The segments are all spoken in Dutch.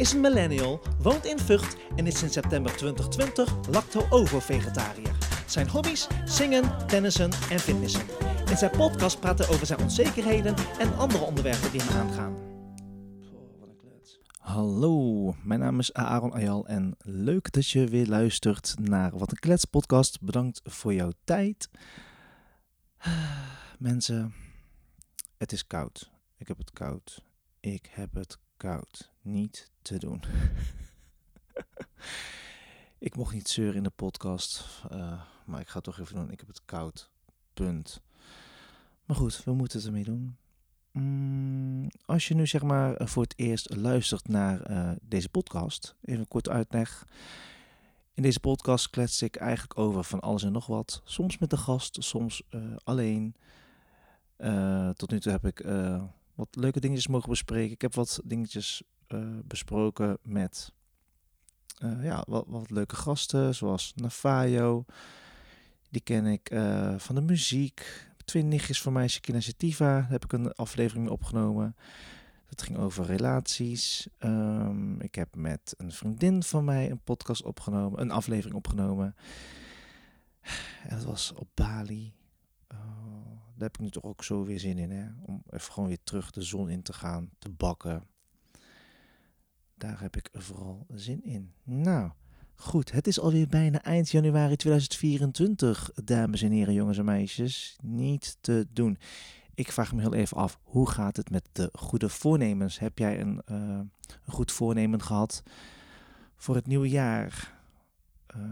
is een millennial, woont in Vught en is sinds september 2020 lacto-ovo-vegetariër. Zijn hobby's? Zingen, tennissen en fitnessen. In zijn podcast praat hij over zijn onzekerheden en andere onderwerpen die hem aangaan. Hallo, mijn naam is Aaron Ayal en leuk dat je weer luistert naar Wat een Klets podcast. Bedankt voor jouw tijd. Mensen, het is koud. Ik heb het koud. Ik heb het koud. Niet te doen. ik mocht niet zeuren in de podcast, uh, maar ik ga het toch even doen. Ik heb het koud. Punt. Maar goed, we moeten het ermee doen. Mm, als je nu zeg maar voor het eerst luistert naar uh, deze podcast, even kort uitleg. In deze podcast klets ik eigenlijk over van alles en nog wat. Soms met de gast, soms uh, alleen. tot nu toe heb ik wat leuke dingetjes mogen bespreken. Ik heb wat dingetjes besproken met uh, ja, wat, wat, leuke gasten, zoals Navajo. Die ken ik uh, van de muziek. Twee nichtjes van mij, Shekina Sativa, daar heb ik een aflevering opgenomen. Dat ging over relaties. Um, ik heb met een vriendin van mij een podcast opgenomen, een aflevering opgenomen. En dat was op Bali. Oh, daar heb ik nu toch ook zo weer zin in, hè? Om even gewoon weer terug de zon in te gaan, te bakken. Daar heb ik vooral zin in. Nou, goed. Het is alweer bijna eind januari 2024, dames en heren, jongens en meisjes. Niet te doen. Ik vraag me heel even af, hoe gaat het met de goede voornemens? Heb jij een, uh, een goed voornemen gehad voor het nieuwe jaar? Uh,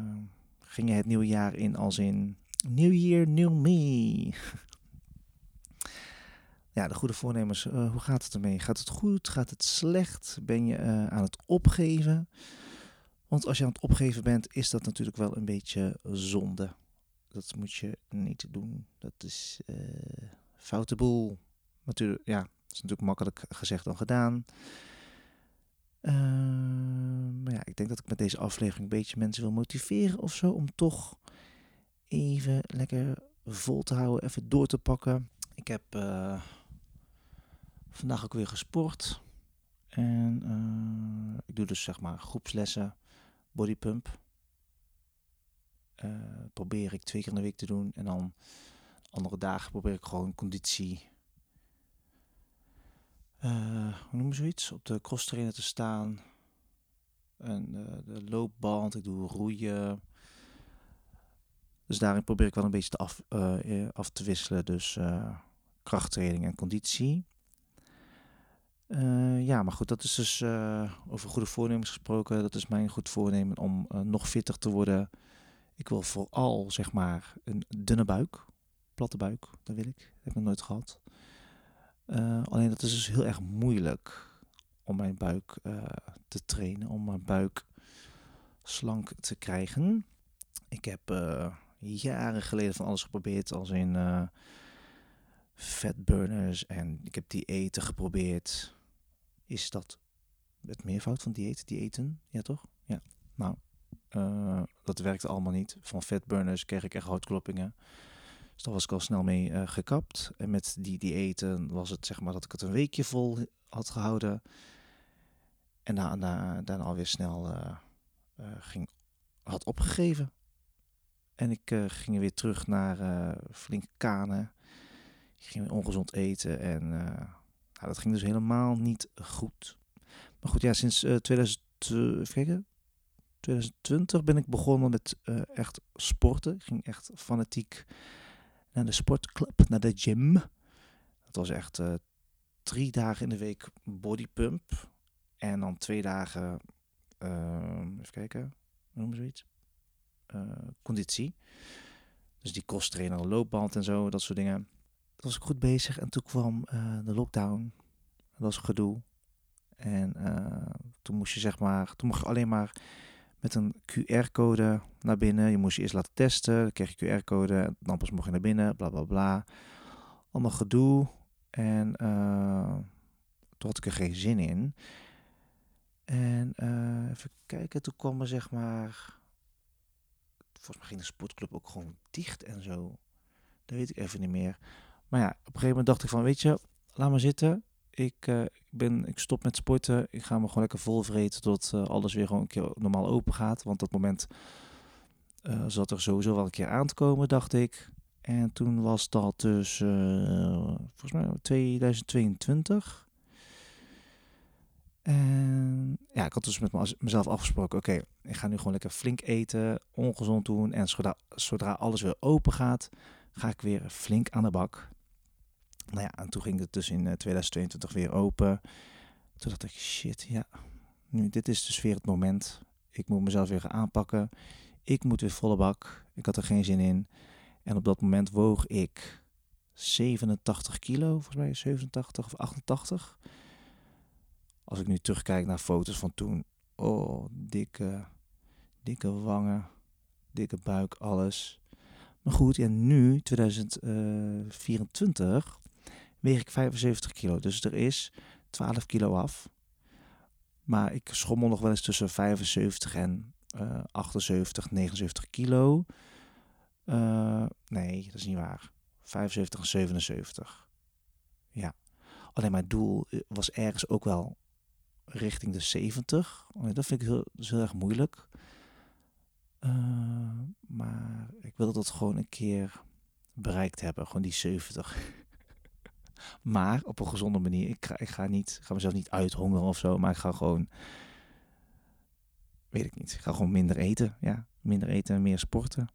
ging je het nieuwe jaar in als in New Year, New Me? ja, de goede voornemens, uh, hoe gaat het ermee? Gaat het goed? Gaat het slecht? Ben je uh, aan het opgeven? Want als je aan het opgeven bent, is dat natuurlijk wel een beetje zonde. Dat moet je niet doen. Dat is uh, foute boel. Natuurlijk, ja, dat is natuurlijk makkelijk gezegd dan gedaan. maar ja, ik denk dat ik met deze aflevering een beetje mensen wil motiveren of zo. Om toch even lekker vol te houden, even door te pakken. Ik heb vandaag ook weer gesport. En uh, ik doe dus zeg maar groepslessen, bodypump. Uh, probeer ik twee keer in de week te doen. En dan andere dagen probeer ik gewoon conditie. hoe noemen we zoiets? Op de cross trainer te staan. En de loopband, ik doe roeien. Dus daarin probeer ik wel een beetje te af, af te wisselen. Dus krachttraining en conditie. Uh, ja, maar goed, dat is dus over goede voornemens gesproken. Dat is mijn goed voornemen om nog fitter te worden. Ik wil vooral, zeg maar, een dunne buik. Platte buik, dat wil ik. Dat heb ik nog nooit gehad. alleen dat is dus heel erg moeilijk om mijn buik te trainen. Om mijn buik slank te krijgen. Ik heb jaren geleden van alles geprobeerd, als in fatburners en ik heb diëten geprobeerd. Is dat het meervoud van dieet, diëten? Ja, toch? Ja. Nou, uh, dat werkte allemaal niet. Van fatburners kreeg ik echt houtkloppingen. Dus daar was ik al snel mee uh, gekapt. En met die diëten was het zeg maar dat ik het een weekje vol had gehouden. En daarna, daarna alweer snel ging, had opgegeven. En ik ging weer terug naar uh, flink kanen. Ik ging weer ongezond eten. En nou, dat ging dus helemaal niet goed. Maar goed, ja, sinds 2000, kijken, 2020 ben ik begonnen met echt sporten. Ik ging echt fanatiek naar de sportclub, naar de gym. Dat was echt drie dagen in de week bodypump. En dan twee dagen, even kijken, hoe noemen we zoiets? uh, conditie. Dus die kosttrainer, loopband en zo, dat soort dingen. Was ik goed bezig. En toen kwam uh, de lockdown. Dat was gedoe. En uh, toen moest je zeg maar, toen mocht je alleen maar met een QR-code naar binnen. Je moest je eerst laten testen, dan kreeg je QR-code, dan pas mocht je naar binnen, bla bla bla. Allemaal gedoe. En uh, toen had ik er geen zin in. En even kijken, toen kwam er zeg maar volgens mij ging de sportclub ook gewoon dicht en zo. Dat weet ik even niet meer. Maar ja, op een gegeven moment dacht ik van, weet je, laat maar zitten. ik, eh, ben, ik stop met sporten. Ik ga me gewoon lekker vol vreten tot eh, alles weer gewoon een keer normaal open gaat. Want dat moment eh, zat er sowieso wel een keer aan te komen, dacht ik. En toen was dat dus, volgens mij 2022. En ja, ik had dus met me- mezelf afgesproken, oké, ik ga nu gewoon lekker flink eten, ongezond doen. En zodra alles weer open gaat, ga ik weer flink aan de bak. Nou ja, en toen ging het dus in eh, 2022 weer open. Toen dacht ik, shit, ja, nu, dit is dus weer het moment. Ik moet mezelf weer gaan aanpakken. Ik moet weer volle bak. Ik had er geen zin in. En op dat moment woog ik 87 kilo, volgens mij 87 of 88. Als ik nu terugkijk naar foto's van toen. Oh, dikke, dikke wangen, dikke buik, alles. Maar goed, ja, nu, 2024, weeg ik 75 kilo. Dus er is 12 kilo af. Maar ik schommel nog wel eens tussen 75 en eh 78, 79 kilo. Eh, nee, dat is niet waar. 75 en 77. Ja. Alleen mijn doel eh, was ergens ook wel richting de 70. Oh, Dat vind ik heel, heel erg moeilijk. Eh, maar ik wil dat gewoon een keer bereikt hebben. Gewoon die 70. Maar op een gezonde manier. Ik ga, ga, niet, ga mezelf niet uithongeren of zo. Maar ik ga gewoon... Weet ik niet. Ik ga gewoon minder eten. Ja, minder eten en meer sporten.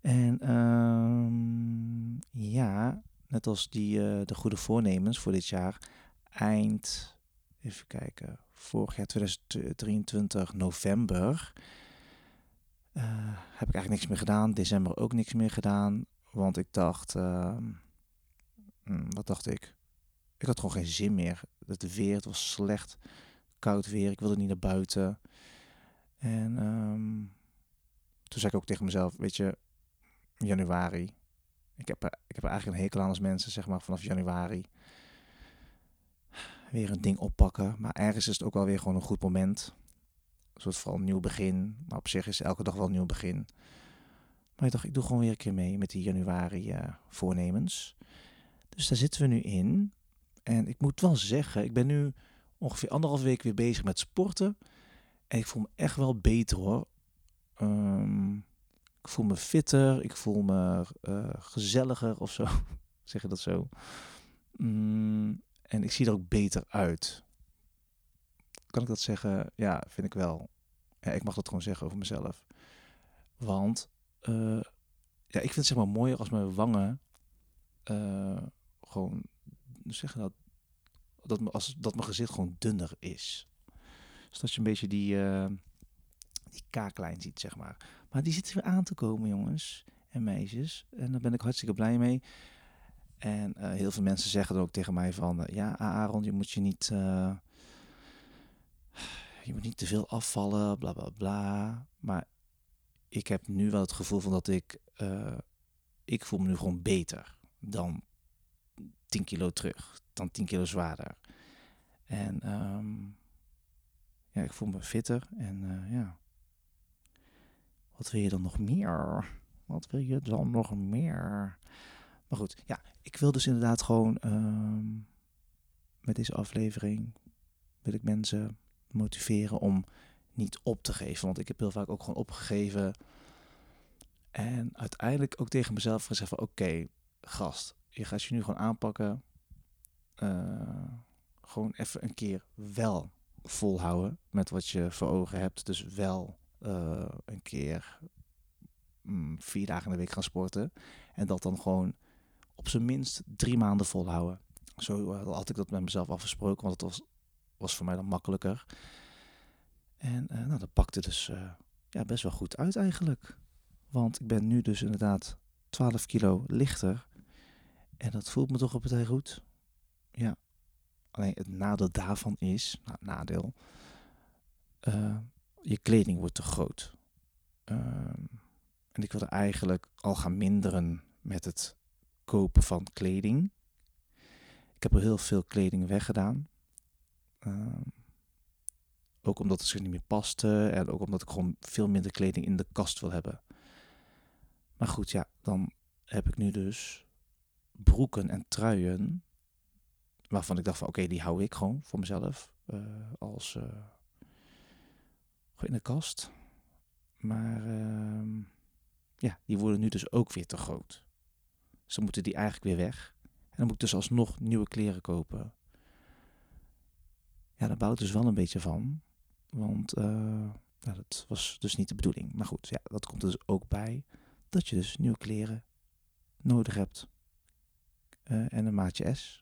En ehm, ja, net als die, eh, de goede voornemens voor dit jaar. Eind, even kijken, vorig jaar 2023 november. eh, heb ik eigenlijk niks meer gedaan. December ook niks meer gedaan. Want ik dacht, ehm, hmm, wat dacht ik? Ik had gewoon geen zin meer. Het weer, het was slecht. Koud weer, ik wilde niet naar buiten. En ehm, toen zei ik ook tegen mezelf, weet je, januari. Ik heb, ik heb eigenlijk een hekel aan als mensen, zeg maar, vanaf januari weer een ding oppakken. Maar ergens is het ook wel weer gewoon een goed moment. Een soort van nieuw begin. Maar op zich is elke dag wel een nieuw begin. Maar ik dacht, ik doe gewoon weer een keer mee met die januari eh, voornemens. Dus daar zitten we nu in. En ik moet wel zeggen, ik ben nu ongeveer anderhalf week weer bezig met sporten. En ik voel me echt wel beter hoor. Ehm, ik voel me fitter, ik voel me eh, gezelliger of zo. zeg je dat zo? Mm, en ik zie er ook beter uit. Kan ik dat zeggen? Ja, vind ik wel. Ja, ik mag dat gewoon zeggen over mezelf. Want eh, ja, ik vind het zeg maar mooier als mijn wangen eh, gewoon, hoe zeg je dat? Dat, als, dat mijn gezicht gewoon dunner is. Dus dat je een beetje die, eh, die kaaklijn ziet, zeg maar. Maar die zit weer aan te komen, jongens en meisjes. En daar ben ik hartstikke blij mee. En eh, heel veel mensen zeggen dan ook tegen mij van... eh, ja, Aaron, je moet je niet... je moet niet te veel afvallen, bla bla bla. Maar ik heb nu wel het gevoel van dat ik... ik voel me nu gewoon beter dan 10 kilo terug. Dan 10 kilo zwaarder. En ehm, ja, ik voel me fitter. En eh, ja... Wat wil je dan nog meer? Wat wil je dan nog meer? Maar goed, ja, ik wil dus inderdaad gewoon ehm, met deze aflevering wil ik mensen motiveren om niet op te geven. Want ik heb heel vaak ook gewoon opgegeven. En uiteindelijk ook tegen mezelf gezegd van oké, gast, je gaat je nu gewoon aanpakken. Eh, gewoon even een keer wel volhouden met wat je voor ogen hebt. Dus wel eh, een keer mm, vier dagen in de week gaan sporten. En dat dan gewoon op zijn minst drie maanden volhouden. Zo eh, had ik dat met mezelf afgesproken, want het was, was voor mij dan makkelijker. En nou, dat pakte dus ja, best wel goed uit eigenlijk. Want ik ben nu dus inderdaad 12 kilo lichter. En dat voelt me toch op het goed. Ja. Alleen het nadeel daarvan is, nou, nadeel, eh, je kleding wordt te groot. Ehm, en ik wilde eigenlijk al gaan minderen met het kopen van kleding. Ik heb er heel veel kleding weggedaan. Ehm, ook omdat het zich niet meer paste en ook omdat ik gewoon veel minder kleding in de kast wil hebben. Maar goed, ja, dan heb ik nu dus broeken en truien waarvan ik dacht van oké, die hou ik gewoon voor mezelf. eh, als gewoon in de kast. Maar ehm, ja, die worden nu dus ook weer te groot. Dus dan moeten die eigenlijk weer weg. En dan moet ik dus alsnog nieuwe kleren kopen. Ja, daar bouwt dus wel een beetje van. Want nou, dat was dus niet de bedoeling. Maar goed, ja, dat komt er dus ook bij. Dat je dus nieuwe kleren nodig hebt. Eh, en een maatje S.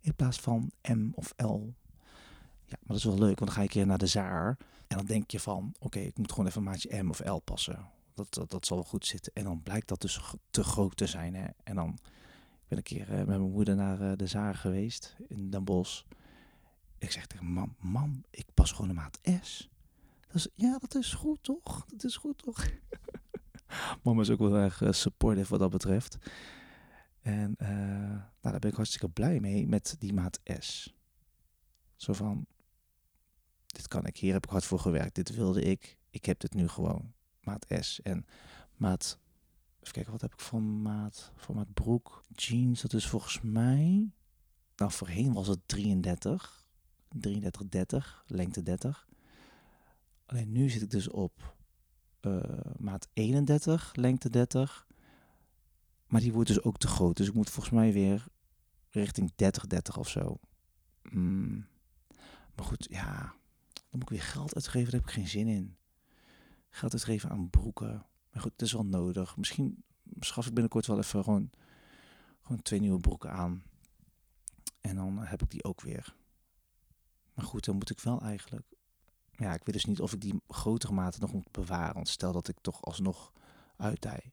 In plaats van M of L. Ja, maar dat is wel leuk, want dan ga je een keer naar de zaar. En dan denk je van, oké, ik moet gewoon even een maatje M of L passen. Dat, dat, dat zal wel goed zitten. En dan blijkt dat dus te groot te zijn. Hè? En dan ik ben een keer eh, met mijn moeder naar eh, de zaar geweest in Den Bosch. Ik zeg tegen mam, mam, ik pas gewoon een maat S. Dat is, ja, dat is goed toch? Dat is goed toch? Mama is ook wel erg supportive wat dat betreft. En eh, nou, daar ben ik hartstikke blij mee met die maat S. Zo van, dit kan ik, hier heb ik hard voor gewerkt, dit wilde ik, ik heb dit nu gewoon. Maat S en maat, even kijken, wat heb ik voor maat, voor maat broek? Jeans, dat is volgens mij, nou voorheen was het 33, 33, 30, lengte 30. Alleen nu zit ik dus op eh, maat 31, lengte 30. Maar die wordt dus ook te groot. Dus ik moet volgens mij weer richting 30, 30 of zo. Mm. Maar goed, ja. Dan moet ik weer geld uitgeven. Daar heb ik geen zin in. Geld uitgeven aan broeken. Maar goed, het is wel nodig. Misschien schaf ik binnenkort wel even gewoon, gewoon twee nieuwe broeken aan. En dan heb ik die ook weer. Maar goed, dan moet ik wel eigenlijk... Ja, ik weet dus niet of ik die grotere maten nog moet bewaren. Want stel dat ik toch alsnog uitdij.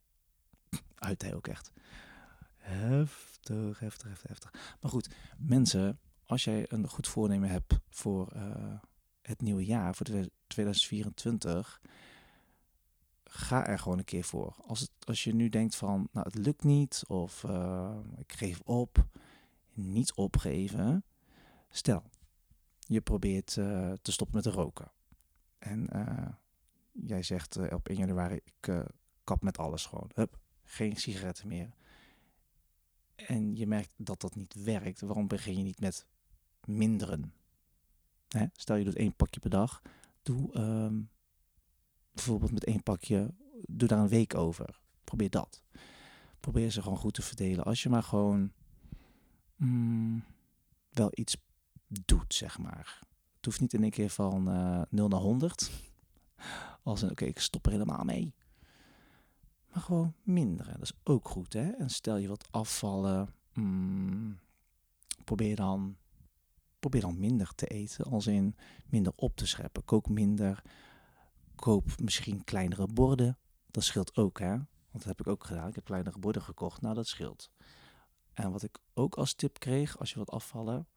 Uitdij ook echt. Heftig, heftig, heftig, heftig. Maar goed, mensen, als jij een goed voornemen hebt voor eh, het nieuwe jaar, voor de 2024, ga er gewoon een keer voor. Als, als je nu denkt van, nou het lukt niet, of eh, ik geef op, niet opgeven. Stel, je probeert eh, te stoppen met roken. En jij zegt op 1 januari, ik kap met alles gewoon. Hup, geen sigaretten meer. En je merkt dat dat niet werkt. Waarom begin je niet met minderen? Stel je doet één pakje per dag. Doe ehm, bijvoorbeeld met één pakje, doe daar een week over. Probeer dat. Probeer ze gewoon goed te verdelen. Als je maar gewoon mm, wel iets doet, zeg maar. Het hoeft niet in één keer van eh 0 naar 100. Als een, oké, ik stop er helemaal mee. Maar gewoon minderen. Dat is ook goed, hè? En stel je wat afvallen. mm, probeer dan probeer dan minder te eten, als in minder op te scheppen. Kook minder, koop misschien kleinere borden. Dat scheelt ook, hè? Want dat heb ik ook gedaan. Ik heb kleinere borden gekocht. Nou, dat scheelt. En wat ik ook als tip kreeg, als je wat afvallen,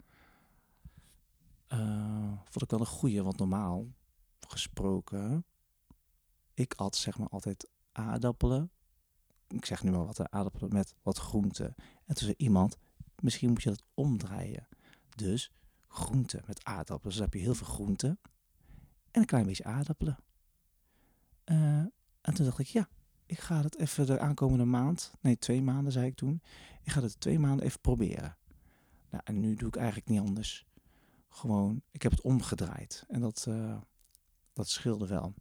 eh, vond ik wel een goeie. Want normaal gesproken, ik at zeg maar altijd aardappelen. Ik zeg nu maar wat, hè, aardappelen met wat groente. En toen zei iemand, misschien moet je dat omdraaien. Dus groente met aardappelen. Dus dan heb je heel veel groente en een klein beetje aardappelen. Eh, en toen dacht ik, ja, ik ga het even de aankomende maand, nee twee maanden zei ik toen, ik ga het twee maanden even proberen. Nou, en nu doe ik eigenlijk niet anders. Gewoon, ik heb het omgedraaid en dat, eh, dat scheelde wel.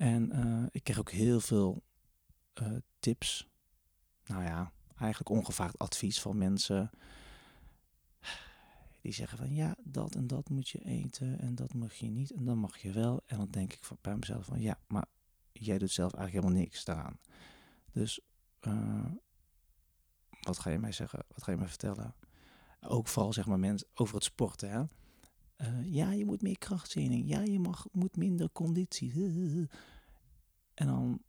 En eh, ik kreeg ook heel veel eh, tips. Nou ja, eigenlijk ongevraagd advies van mensen die zeggen van ja, dat en dat moet je eten en dat mag je niet en dan mag je wel. En dan denk ik bij mezelf van ja, maar jij doet zelf eigenlijk helemaal niks daaraan. Dus uh, wat ga je mij zeggen? Wat ga je mij vertellen? Ook vooral zeg maar mensen over het sporten. Hè? Uh, ja, je moet meer krachttraining. Ja, je mag, moet minder conditie. En dan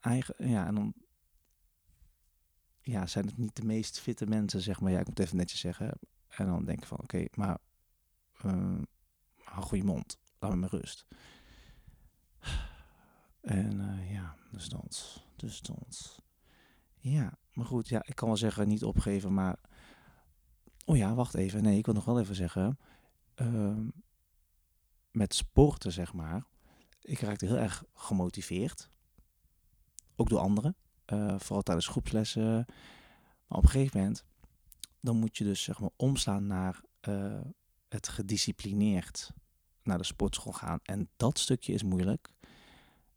eigen, ja, en dan ja, zijn het niet de meest fitte mensen, zeg maar. Ja, ik moet even netjes zeggen. En dan denk ik van, oké, maar uh, hou goede mond. Laat me met rust. En uh, ja, dus dat. Dus dat. Ja, maar goed, ja, ik kan wel zeggen niet opgeven, maar... Oh ja, wacht even. Nee, ik wil nog wel even zeggen. Uh, met sporten, zeg maar. Ik raakte heel erg gemotiveerd. Ook door anderen. Uh, vooral tijdens groepslessen. Maar op een gegeven moment dan moet je dus zeg maar omslaan naar eh, het gedisciplineerd naar de sportschool gaan. En dat stukje is moeilijk.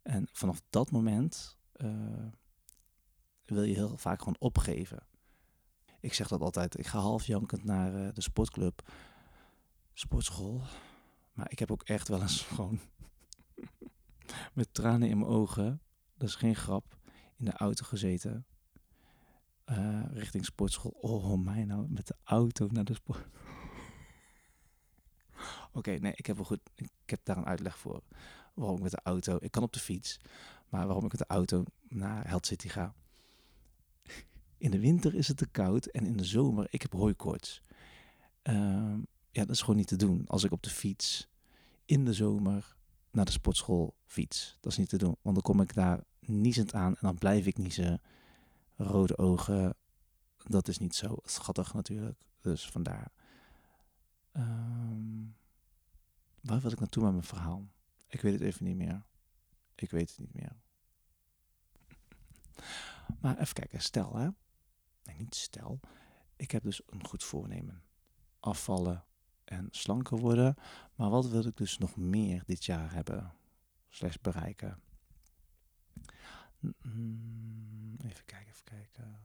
En vanaf dat moment eh, wil je heel vaak gewoon opgeven. Ik zeg dat altijd. Ik ga half jankend naar eh, de sportclub, sportschool. Maar ik heb ook echt wel eens gewoon met tranen in mijn ogen, dat is geen grap, in de auto gezeten. Uh, richting sportschool. Oh, mij nou met de auto naar de sport. Oké, nee, ik heb wel goed. Ik heb daar een uitleg voor. Waarom ik met de auto. Ik kan op de fiets. Maar waarom ik met de auto naar Held City ga. In de winter is het te koud. En in de zomer, ik heb hooikoorts. Uh, ja, dat is gewoon niet te doen. Als ik op de fiets in de zomer naar de sportschool fiets. Dat is niet te doen. Want dan kom ik daar niezend aan. En dan blijf ik niezen. Rode ogen. Dat is niet zo schattig natuurlijk. Dus vandaar. Um, waar wil ik naartoe met mijn verhaal? Ik weet het even niet meer. Ik weet het niet meer. Maar even kijken, stel hè. Nee, niet stel. Ik heb dus een goed voornemen. Afvallen en slanker worden. Maar wat wil ik dus nog meer dit jaar hebben? Slechts bereiken. Mm, even kijken, even kijken.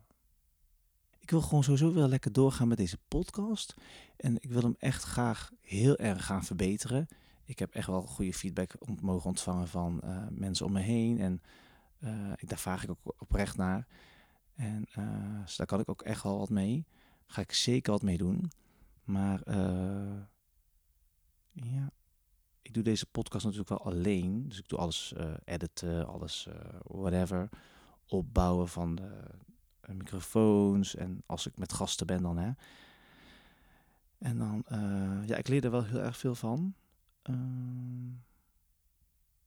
Ik wil gewoon sowieso wel lekker doorgaan met deze podcast. En ik wil hem echt graag heel erg gaan verbeteren. Ik heb echt wel goede feedback mogen ontvangen van uh, mensen om me heen. En ik, daar vraag ik ook oprecht naar. En uh, dus daar kan ik ook echt wel wat mee. Ga ik zeker wat mee doen. Maar ja, ik doe deze podcast natuurlijk wel alleen. Dus ik doe alles editen, alles whatever. Opbouwen van de microfoons. En als ik met gasten ben dan, hè. En dan, uh, ja, ik leer er wel heel erg veel van. Uh,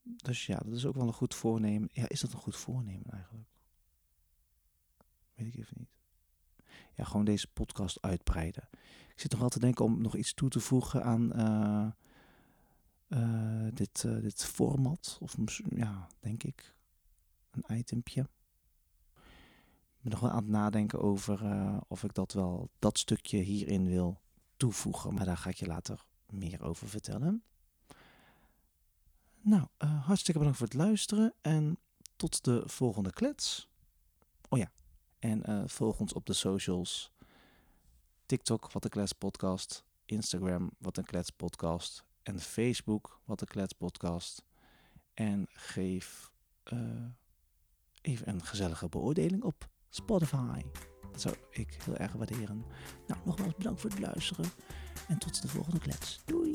dus ja, dat is ook wel een goed voornemen. Ja, is dat een goed voornemen eigenlijk? Weet ik even niet. Ja, gewoon deze podcast uitbreiden. Ik zit nog wel te denken om nog iets toe te voegen aan uh, dit, dit format. Of ja, denk ik. Een itempje ben nog wel aan het nadenken over of ik dat wel, dat stukje hierin wil toevoegen. Maar daar ga ik je later meer over vertellen. Nou, hartstikke bedankt voor het luisteren en tot de volgende klets. Oh ja, en uh, volg ons op de socials. TikTok, Wat een Klets Podcast. Instagram, Wat een Klets Podcast. En Facebook, Wat een Klets Podcast. En geef even een gezellige beoordeling op Spotify. Dat zou ik heel erg waarderen. Nou, nogmaals bedankt voor het luisteren. En tot de volgende klets. Doei!